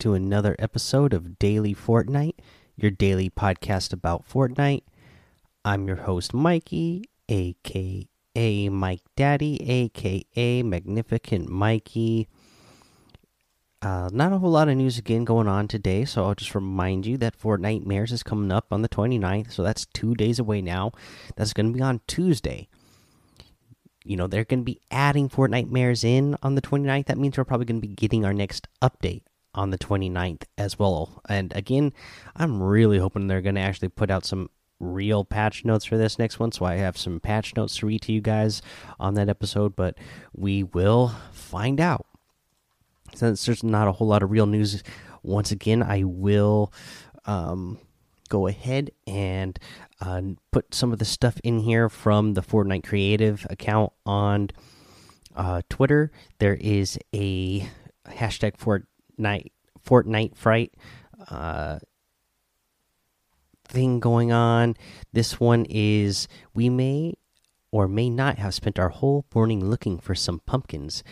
To another episode of Daily Fortnite, your daily podcast about Fortnite. I'm your host, Mikey, aka Mike Daddy, aka Magnificent Mikey. Uh, not a whole lot of news again going on today, so I'll just remind you that Fortnitemares is coming up on the 29th, so that's two days away now. That's going to be on Tuesday you know they're going to be adding Fortnitemares in on the 29th that means we're probably going to be getting our next update on the 29th as well and again i'm really hoping they're going to actually put out some real patch notes for this next one so i have some patch notes to read to you guys on that episode but we will find out since there's not a whole lot of real news once again i will um, go ahead and uh, put some of the stuff in here from the Fortnite Creative account on uh, Twitter. There is a hashtag Fortnite Fortnite Fright uh, thing going on. This one is we may or may not have spent our whole morning looking for some pumpkins.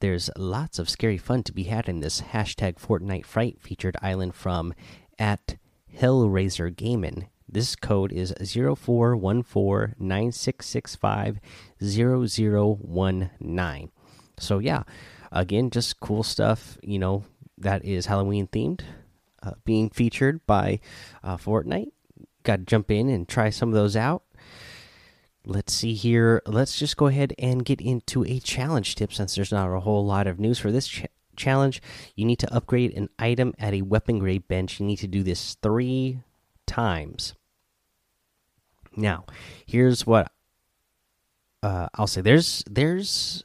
There's lots of scary fun to be had in this hashtag Fortnite Fright featured island from at Hellraiser Gaming. This code is 041496650019. So, yeah, again, just cool stuff, you know, that is Halloween themed, uh, being featured by uh, Fortnite. Got to jump in and try some of those out. Let's see here. Let's just go ahead and get into a challenge tip since there's not a whole lot of news for this ch challenge. You need to upgrade an item at a weapon grade bench. You need to do this three times. Now, here's what uh, I'll say. There's there's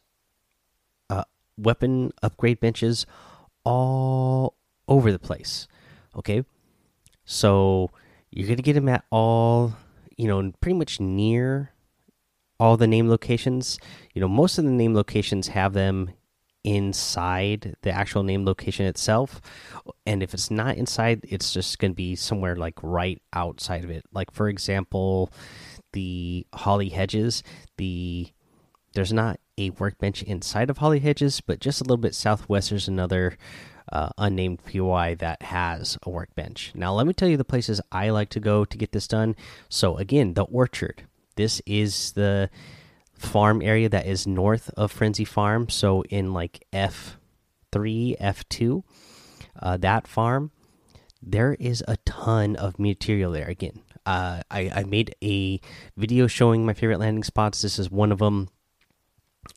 uh, weapon upgrade benches all over the place. Okay, so you're gonna get them at all, you know, pretty much near all the name locations. You know, most of the name locations have them inside the actual name location itself and if it's not inside it's just going to be somewhere like right outside of it like for example the holly hedges the there's not a workbench inside of holly hedges but just a little bit southwest there's another uh, unnamed POI that has a workbench. Now, let me tell you the places I like to go to get this done. So, again, the orchard. This is the farm area that is north of Frenzy Farm. So in like F three, F two, uh, that farm, there is a ton of material there. Again, uh, I I made a video showing my favorite landing spots. This is one of them.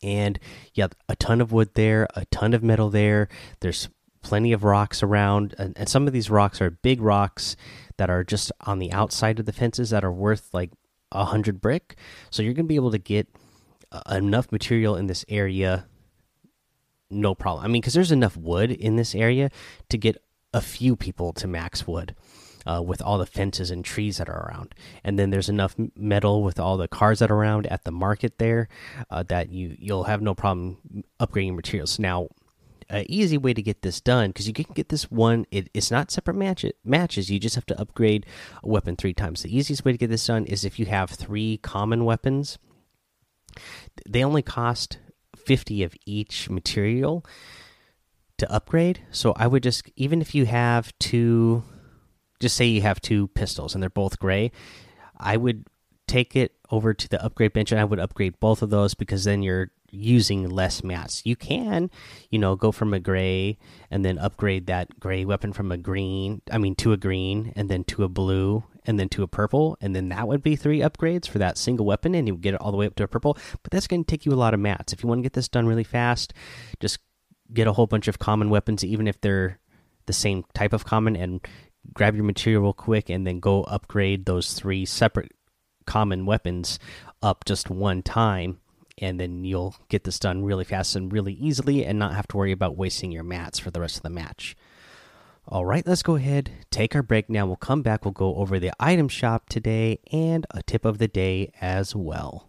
And yeah, a ton of wood there, a ton of metal there. There's plenty of rocks around, and, and some of these rocks are big rocks that are just on the outside of the fences that are worth like a hundred brick. So you're gonna be able to get uh, enough material in this area no problem i mean because there's enough wood in this area to get a few people to max wood uh, with all the fences and trees that are around. And then there's enough metal with all the cars that are around at the market there uh, that you you'll have no problem upgrading materials. Now an easy way to get this done because you can get this one it, it's not separate match matches. You just have to upgrade a weapon three times. The easiest way to get this done is if you have three common weapons. They only cost 50 of each material to upgrade. So I would just, even if you have two, just say you have two pistols and they're both gray, I would take it over to the upgrade bench and I would upgrade both of those because then you're using less mats. You can, you know, go from a gray and then upgrade that gray weapon from a green, I mean, to a green and then to a blue and then to a purple, and then that would be three upgrades for that single weapon, and you get it all the way up to a purple. But that's going to take you a lot of mats. If you want to get this done really fast, just get a whole bunch of common weapons, even if they're the same type of common, and grab your material real quick, and then go upgrade those three separate common weapons up just one time and then you'll get this done really fast and really easily and not have to worry about wasting your mats for the rest of the match. All right, let's go ahead, take our break now. We'll come back, we'll go over the item shop today and a tip of the day as well.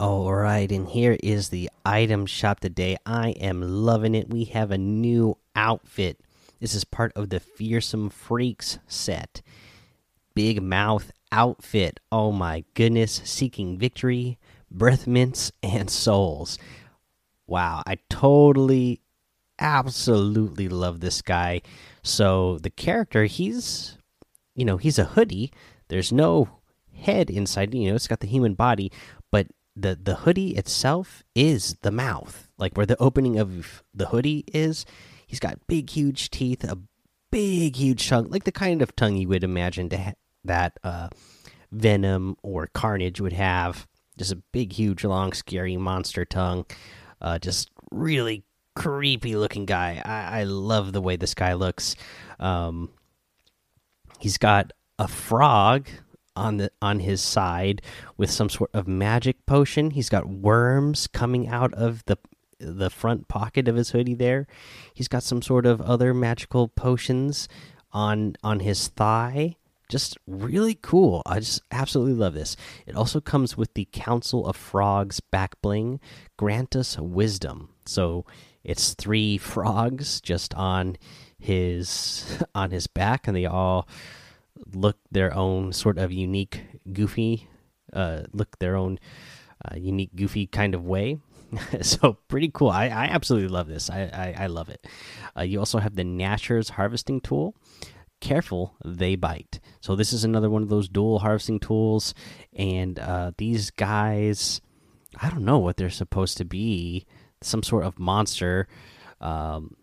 All right, and here is the item shop today. I am loving it. We have a new outfit. This is part of the Fearsome Freaks set. Big Mouth outfit. Oh my goodness. Seeking victory, breath mints, and souls. Wow, I totally, absolutely love this guy. So, the character, he's, you know, he's a hoodie. There's no head inside, you know, it's got the human body, but the the hoodie itself is the mouth. Like where the opening of the hoodie is he's got big huge teeth a big huge tongue like the kind of tongue you would imagine that uh, venom or carnage would have. Just a big huge long scary monster tongue. Uh, just really creepy looking guy. I, I love the way this guy looks. Um, he's got a frog on the on his side with some sort of magic potion. He's got worms coming out of the the front pocket of his hoodie there. He's got some sort of other magical potions on on his thigh. Just really cool. I just absolutely love this. It also comes with the Council of Frogs back bling. Grant us wisdom. So it's three frogs just on his on his back, and they all look their own sort of unique, goofy, uh, look their own uh, unique, goofy kind of way. so pretty cool. I, I absolutely love this. I I, I love it. Uh, you also have the Gnashers harvesting tool. Careful, they bite. So this is another one of those dual harvesting tools, and uh, these guys, I don't know what they're supposed to be. Some sort of monster. Um,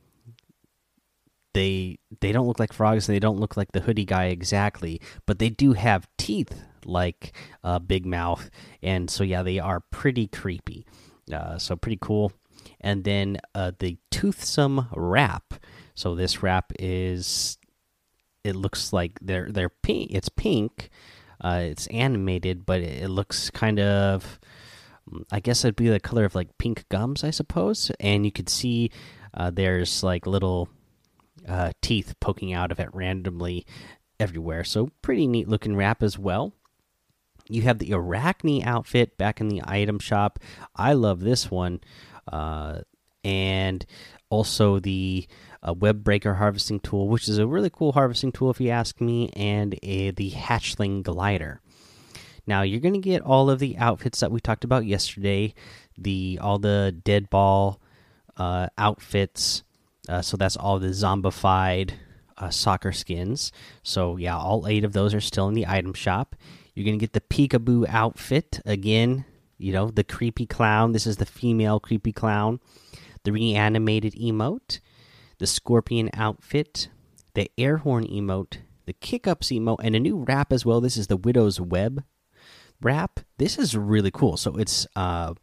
they they don't look like frogs and they don't look like the hoodie guy exactly but they do have teeth like uh, big mouth. And so yeah they are pretty creepy. Uh, so pretty cool. And then uh, the toothsome wrap. So this wrap is it looks like they're they're pink it's pink. Uh, it's animated but it, it looks kind of i guess it'd be the color of like pink gums i suppose. And you could see uh, there's like little uh, teeth poking out of it randomly everywhere. So pretty neat looking wrap as well. You have the Arachne outfit back in the item shop. I love this one, uh, and also the uh, web breaker harvesting tool, which is a really cool harvesting tool if you ask me, and a, the hatchling glider. Now you're to get all of the outfits that we talked about yesterday, the all the dead ball uh, outfits uh, so that's all the zombified uh, soccer skins. So yeah, all eight of those are still in the item shop. You're gonna get the peekaboo outfit again. You know the creepy clown. This is the female creepy clown. The reanimated emote, the scorpion outfit, the air horn emote, the kick ups emote, and a new wrap as well. This is the widow's web wrap. This is really cool. So it's uh,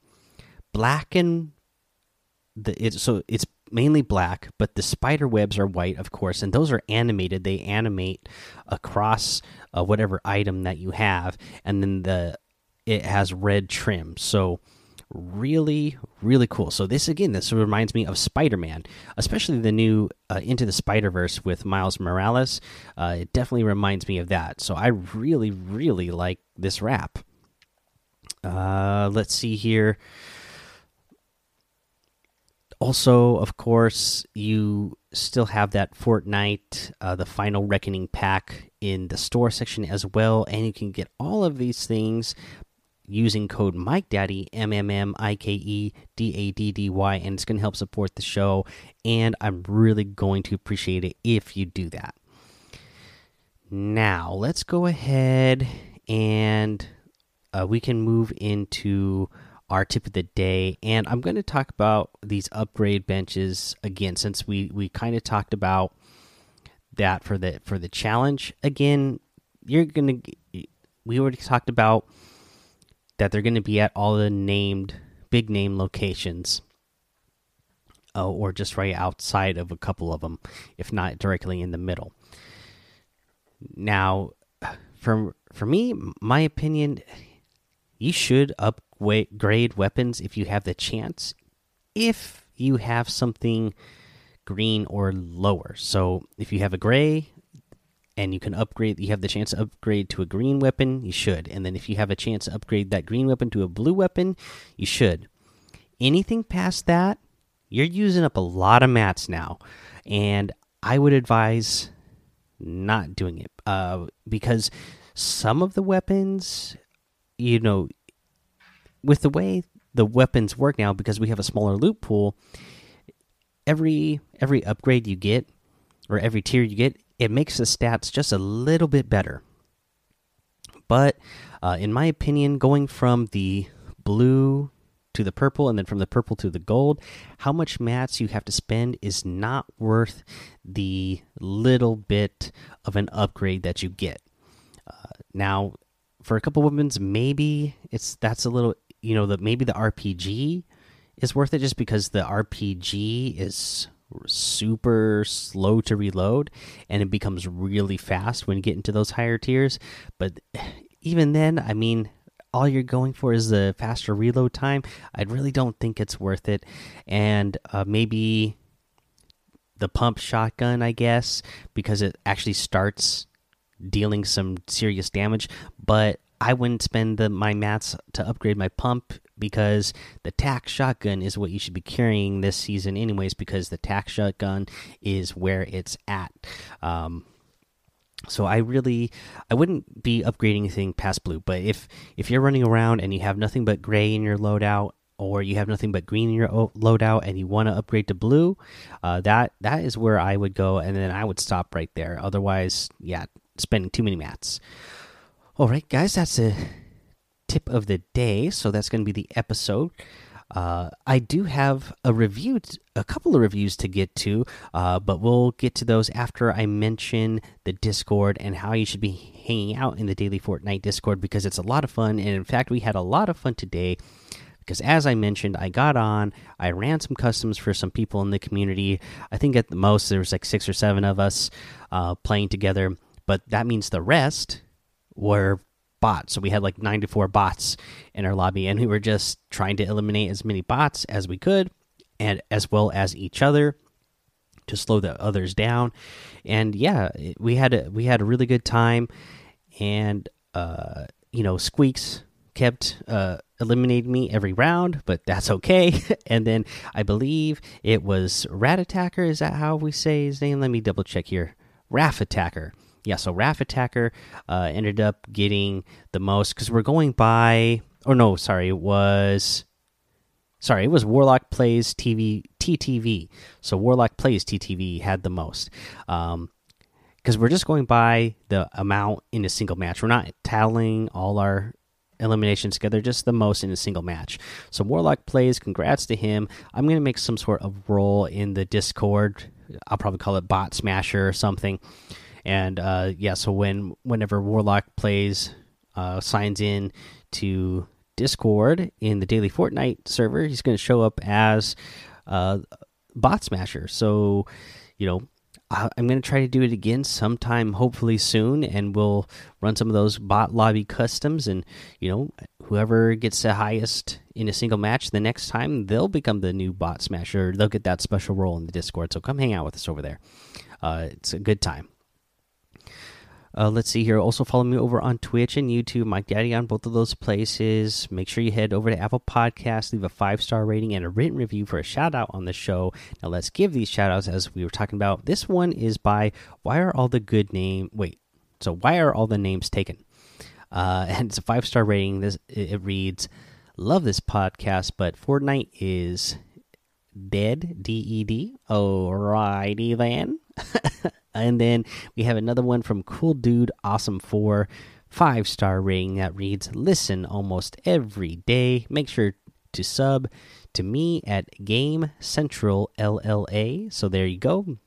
black and the it's so it's mainly black, but the spider webs are white, of course, and those are animated. They animate across uh, whatever item that you have, and then the it has red trim. So really really cool. So this again this reminds me of spider-man especially the new uh, into the spider-verse with miles morales. Uh, it definitely reminds me of that. So i really really like this wrap. Uh, let's see here also, of course, you still have that Fortnite, uh, the Final Reckoning pack in the store section as well, and you can get all of these things using code Mike Daddy M M M I K E D A D D Y, and it's going to help support the show. And I'm really going to appreciate it if you do that. Now, let's go ahead and uh, we can move into our tip of the day and i'm going to talk about these upgrade benches again since we we kind of talked about that for the for the challenge again you're going to we already talked about that they're going to be at all the named big name locations uh, or just right outside of a couple of them, if not directly in the middle. Now, for for me, my opinion, you should upgrade weapons if you have the chance. If you have something green or lower, so if you have a gray and you can upgrade, you have the chance to upgrade to a green weapon, you should. And then if you have a chance to upgrade that green weapon to a blue weapon, you should. Anything past that, you're using up a lot of mats now, and I would advise not doing it uh, because some of the weapons, you know, with the way the weapons work now, because we have a smaller loot pool, every every upgrade you get or every tier you get, it makes the stats just a little bit better. But uh, in my opinion, going from the blue to the purple and then from the purple to the gold, how much mats you have to spend is not worth the little bit of an upgrade that you get. Uh, now, for a couple of weapons, maybe it's that's a little you know that maybe the RPG is worth it just because the RPG is super slow to reload and it becomes really fast when you get into those higher tiers. But even then, I mean, all you're going for is the faster reload time, I really don't think it's worth it. And uh, maybe the pump shotgun, I guess, because it actually starts dealing some serious damage. But I wouldn't spend the, my mats to upgrade my pump because the tac shotgun is what you should be carrying this season, anyways. Because the tac shotgun is where it's at. Um, so I really I wouldn't be upgrading anything past blue, but if if you're running around and you have nothing but gray in your loadout or you have nothing but green in your loadout and you want to upgrade to blue, uh, that that is where I would go, and then I would stop right there. Otherwise, yeah, spending too many mats. All right, guys, that's a tip of the day. So that's going to be the episode. Uh, I do have a review, a couple of reviews to get to, uh, but we'll get to those after I mention the Discord and how you should be hanging out in the Daily Fortnite Discord because it's a lot of fun. And in fact, we had a lot of fun today because, as I mentioned, I got on, I ran some customs for some people in the community. I think at the most there was like six or seven of us uh, playing together, but that means the rest were bots. So we had like 94 bots in our lobby, and we were just trying to eliminate as many bots as we could, and as well as each other to slow the others down. And yeah, we had a we had a really good time, and uh, you know, Squeaks kept uh, eliminating me every round, but that's okay. and then I believe it was Rat Attacker. Is that how we say his name? Let me double check here. Raff Attacker yeah, so Raff Attacker uh, ended up getting the most because we're going by. Or no, sorry, it was. Sorry, it was Warlock Plays TV TTV. So Warlock Plays TTV had the most. Um, because we're just going by the amount in a single match. We're not tallying all our eliminations together, just the most in a single match. So Warlock plays. Congrats to him. I'm gonna make some sort of role in the Discord. I'll probably call it Bot Smasher or something and uh, yeah, so when whenever Warlock plays, uh, signs in to Discord in the daily Fortnite server, he's going to show up as uh, Bot Smasher. So, you know, I'm going to try to do it again sometime, hopefully soon, and we'll run some of those bot lobby customs. And you know, whoever gets the highest in a single match the next time, they'll become the new bot smasher. They'll get that special role in the Discord. So come hang out with us over there. Uh, it's a good time. Uh, let's see here. Also, follow me over on Twitch and YouTube, Mike Daddy on both of those places. Make sure you head over to Apple Podcasts, leave a five star rating and a written review for a shout out on the show. Now, let's give these shout outs as we were talking about. This one is by Why Are All the Good Name? Wait, so why are all the names taken? Uh, and it's a five star rating. This it reads, "Love this podcast, but Fortnite is dead." D E D. Alrighty then. And then we have another one from Cool Dude Awesome 4, five star rating that reads Listen almost every day. Make sure to sub to me at Game Central LLA. So there you go.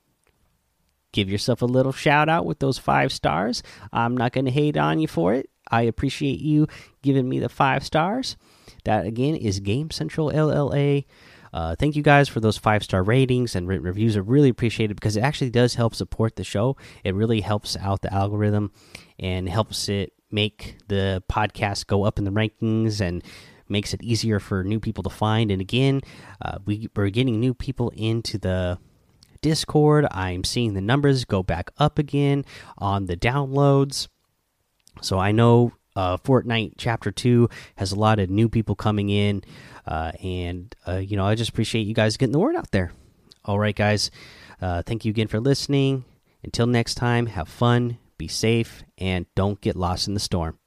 Give yourself a little shout out with those five stars. I'm not going to hate on you for it. I appreciate you giving me the five stars. That again is Game Central LLA. Uh, thank you guys for those five star ratings and written reviews. I really appreciate it because it actually does help support the show. It really helps out the algorithm and helps it make the podcast go up in the rankings and makes it easier for new people to find. And again, uh, we, we're getting new people into the Discord. I'm seeing the numbers go back up again on the downloads. So I know uh, Fortnite Chapter 2 has a lot of new people coming in. Uh, and, uh, you know, I just appreciate you guys getting the word out there. All right, guys. Uh, thank you again for listening. Until next time, have fun, be safe, and don't get lost in the storm.